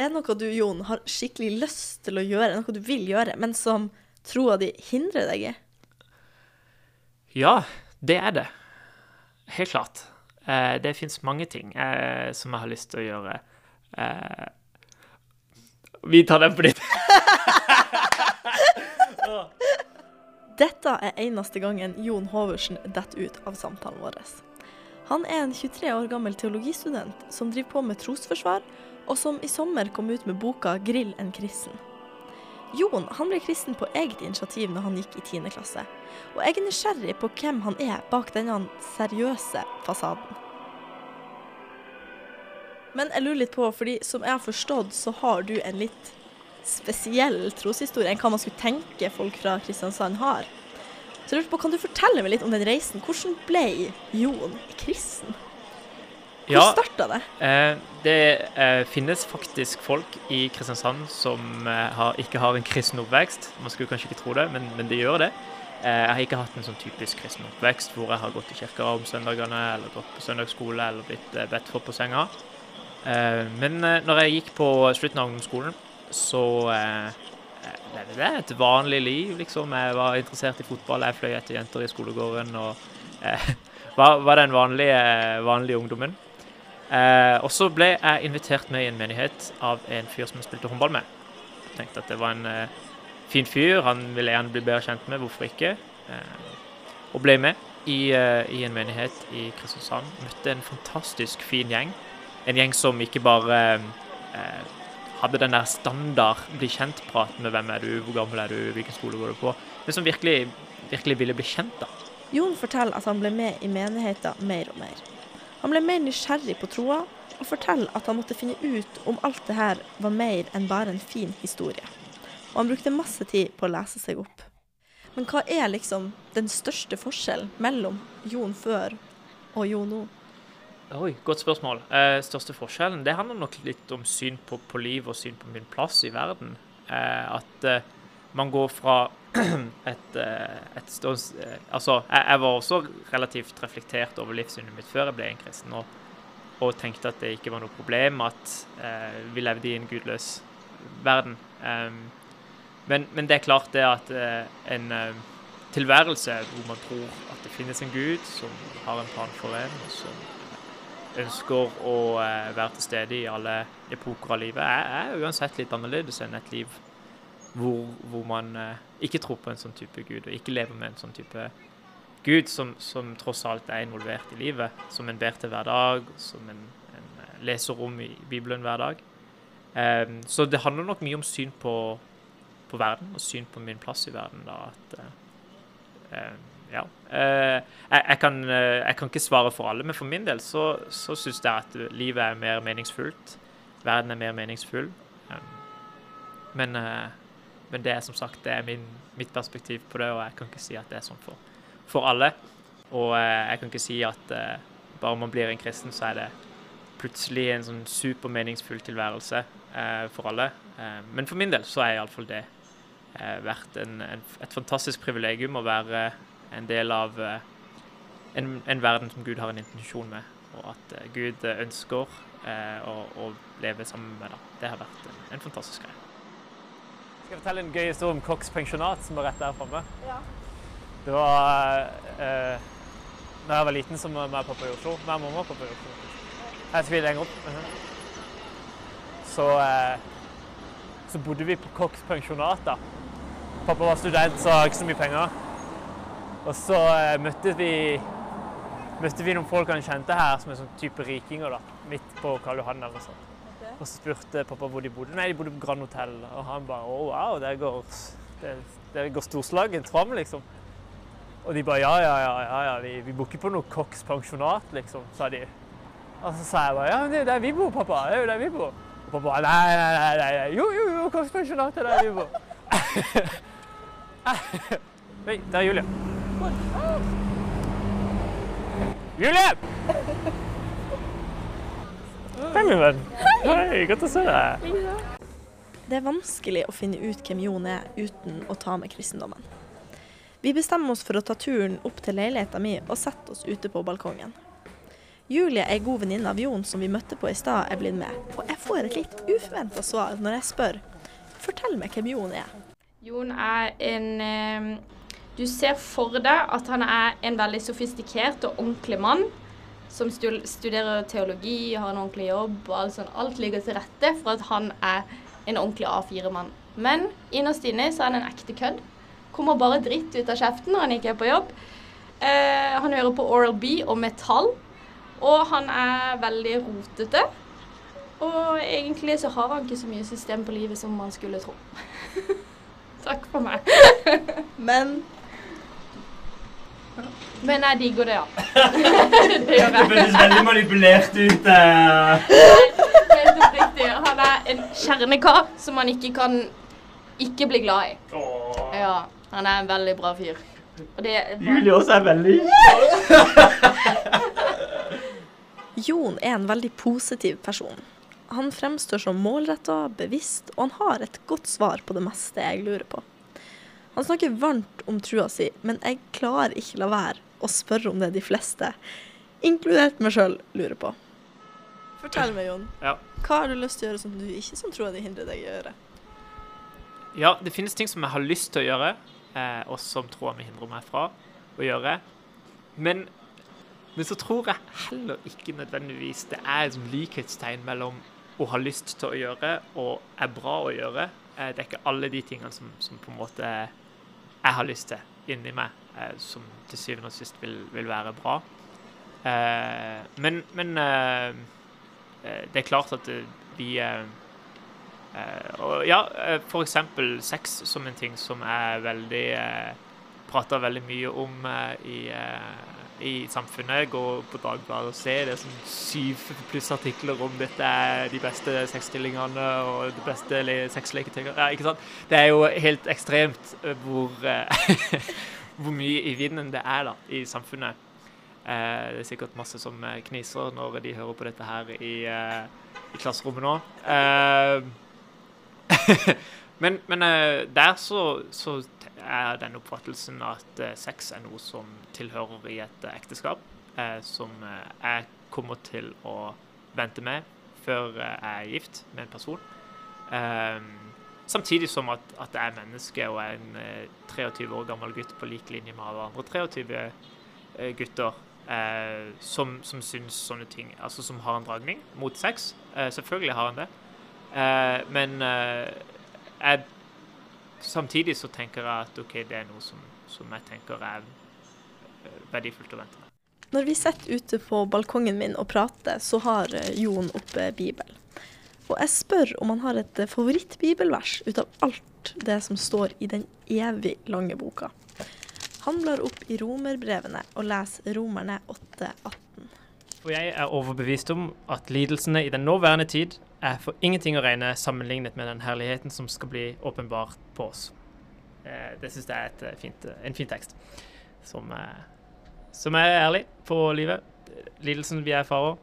Er det noe du, Jon, har skikkelig lyst til å gjøre, noe du vil gjøre, men som troa di hindrer deg i? Ja, det er det. Helt klart. Eh, det fins mange ting eh, som jeg har lyst til å gjøre. Eh, vi tar den på ditt. Dette er eneste gangen Jon Hoversen detter ut av samtalen vår. Han er en 23 år gammel teologistudent som driver på med trosforsvar, og som i sommer kom ut med boka 'Grill en kristen'. Jon han ble kristen på eget initiativ når han gikk i 10. klasse, og jeg er nysgjerrig på hvem han er bak denne seriøse fasaden. Men jeg lurer litt på, fordi som jeg har forstått, så har du en litt spesiell troshistorie enn hva man skulle tenke folk fra Kristiansand har. Så jeg lurte på, Kan du fortelle meg litt om den reisen? Hvordan ble Jon kristen? Hvor Ja, starta det? eh, det eh, finnes faktisk folk i Kristiansand som eh, har, ikke har en kristen oppvekst. Man skulle kanskje ikke tro det, men, men de gjør det. Jeg har ikke hatt en sånn typisk kristen oppvekst hvor jeg har gått i kirka om søndagene, eller gått på søndagsskole, eller blitt bedt for på senga. Men når jeg gikk på slutten av ungdomsskolen, så levde jeg et vanlig liv, liksom. Jeg var interessert i fotball, jeg fløy etter jenter i skolegården og var, var den vanlige, vanlige ungdommen. Eh, og så ble jeg invitert med i en menighet av en fyr som jeg spilte håndball med. Jeg tenkte at det var en eh, fin fyr, han ville gjerne bli bedre kjent med, hvorfor ikke? Eh, og ble med i, eh, i en menighet i Kristiansand. Møtte en fantastisk fin gjeng. En gjeng som ikke bare eh, hadde den der standard bli kjent-praten med hvem er du, hvor gammel er du, hvilken skole går du på, men som virkelig, virkelig ville bli kjent, da. Jon forteller at han ble med i menigheten mer og mer. Han ble mer nysgjerrig på troa, og forteller at han måtte finne ut om alt det her var mer enn bare en fin historie. Og han brukte masse tid på å lese seg opp. Men hva er liksom den største forskjellen mellom Jon før og Jon nå? Oi, godt spørsmål. Eh, største forskjellen det handler nok litt om syn på, på liv og syn på min plass i verden. Eh, at eh, man går fra et, eh, et stås, eh, Altså, jeg, jeg var også relativt reflektert over livssynet mitt før jeg ble en kristen, og, og tenkte at det ikke var noe problem at eh, vi levde i en gudløs verden. Um, men, men det er klart det at eh, en eh, tilværelse hvor man tror at det finnes en gud som har en plan for en, og som ønsker å eh, være til stede i alle epoker av livet, er, er uansett litt annerledes enn et liv hvor, hvor man eh, ikke tror på en sånn type gud, og ikke lever med en sånn type gud som, som tross alt er involvert i livet, som en ber til hver dag, som en, en eh, leser om i Bibelen hver dag. Um, så det handler nok mye om syn på, på verden, og syn på min plass i verden. da, at uh, ja. Jeg, jeg, kan, jeg kan ikke svare for alle, men for min del så, så syns jeg at livet er mer meningsfullt. Verden er mer meningsfull. Um, men, men det er som sagt det er min, mitt perspektiv på det, og jeg kan ikke si at det er sånn for, for alle. Og eh, jeg kan ikke si at eh, bare man blir en kristen, så er det plutselig en sånn supermeningsfull tilværelse eh, for alle. Men for min del så er iallfall det vært en, en, et fantastisk privilegium å være en del av en, en verden som Gud har en intensjon med, og at Gud ønsker å, å leve sammen med deg. Det har vært en fantastisk greie. Skal jeg fortelle en gøy historie om Koks pensjonat, som var rett der framme? Det var eh, Da jeg var liten, så var jeg pappa i Oslo. Nei, mamma og pappa i Oslo. Jeg skal lenger opp. Mhm. Så, eh, så bodde vi på Koks pensjonat, da. Pappa var student, så hadde ikke så mye penger. Og så eh, møtte vi møtte vi noen folk han kjente her, som er sånn type rikinger, da. Midt på Karl Johan eller noe sånt. Og så spurte pappa hvor de bodde. Nei, de bodde på Grand Hotel. Og han bare å, wow, det går, det, går storslagent fram, liksom. Og de bare ja, ja, ja, ja, ja. Vi, vi bor ikke på noe Cox pensjonat, liksom, sa de. Og så sa jeg bare ja, men det er jo der vi bor, pappa. Det er jo der vi bor. Og pappa bare nei, nei, nei, nei, nei. Jo, jo, jo, Cox pensjonat er der vi bor. Oi, der er Julie. Julie! Hei, min venn. Hei, godt å se deg. Det er vanskelig å finne ut hvem Jon er uten å ta med kristendommen. Vi bestemmer oss for å ta turen opp til leiligheta mi og sette oss ute på balkongen. Julie, ei god venninne av Jon som vi møtte på i stad, er blitt med. Og jeg får et litt uforventa svar når jeg spør. Fortell meg hvem Jon er. Jon er en eh, Du ser for deg at han er en veldig sofistikert og ordentlig mann. Som studerer teologi, har en ordentlig jobb og alt sånt. Alt ligger til rette for at han er en ordentlig A4-mann. Men innerst inne så er han en ekte kødd. Kommer bare dritt ut av kjeften når han ikke er på jobb. Eh, han hører på Oral B og metall. Og han er veldig rotete. Og egentlig så har han ikke så mye system på livet som man skulle tro. Takk for meg. Men Men jeg digger det, ja. det gjør jeg. Det føles veldig manipulert ut. Uh. Helt oppriktig. Han er en kjernekar som man ikke kan ikke bli glad i. Ja, han er en veldig bra fyr. Og det Julie også er veldig Jon er en veldig positiv person. Han fremstår som målretta, bevisst, og han har et godt svar på det meste jeg lurer på. Han snakker varmt om trua si, men jeg klarer ikke la være å spørre om det de fleste, inkludert meg sjøl, lurer på. Fortell meg, Jon. Ja. Hva har du lyst til å gjøre som du ikke som tror de hindrer deg i å gjøre? Ja, det finnes ting som jeg har lyst til å gjøre, eh, og som troa mi hindrer meg fra å gjøre. Men men så tror jeg heller ikke nødvendigvis det er et likhetstegn mellom å ha lyst til å gjøre og er bra å gjøre. Eh, det er ikke alle de tingene som, som på en måte jeg har lyst til inni meg, eh, som til syvende og sist vil, vil være bra. Eh, men, men det er klart at vi og ja, eksempel sex som en ting som er veldig Prater veldig mye om i i samfunnet. Gå på Dagbladet og se det er sånn syv pluss artikler om dette er de beste sexstillingene og de beste sexleketøyene. Ja, ikke sant? Det er jo helt ekstremt eh, hvor, eh, hvor mye i vinden det er da, i samfunnet. Eh, det er sikkert masse som kniser når de hører på dette her i, i klasserommet nå. men, men der så, så er den oppfattelsen at eh, sex er noe som tilhører i et eh, ekteskap, eh, som jeg kommer til å vente med før jeg er gift med en person. Samtidig som at, at jeg er menneske og er en 23 år gammel gutt på lik linje med alle andre 23 gutter eh, som, som syns sånne ting Altså som har en dragning mot sex. Eh, selvfølgelig har han det. Eh, men jeg samtidig så tenker jeg at OK, det er noe som, som jeg tenker er eh, verdifullt å vente med. Når vi sitter ute på balkongen min og prater, så har eh, Jon oppe Bibelen. Og jeg spør om han har et eh, favorittbibelvers ut av alt det som står i den evig lange boka. Han blar opp i romerbrevene og leser Romerne 8,18. For jeg er overbevist om at lidelsene i den nåværende tid er for ingenting å regne sammenlignet med den herligheten som skal bli åpenbart på oss. Eh, det syns jeg er eh, fint, eh, en fin tekst, som, som, er ærlig på livet. Lidelsen vi erfarer.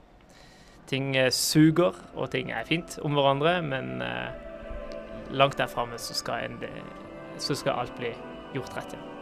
Ting suger, og ting er fint om hverandre, men langt der framme så, så, skal alt bli gjort rett igjen.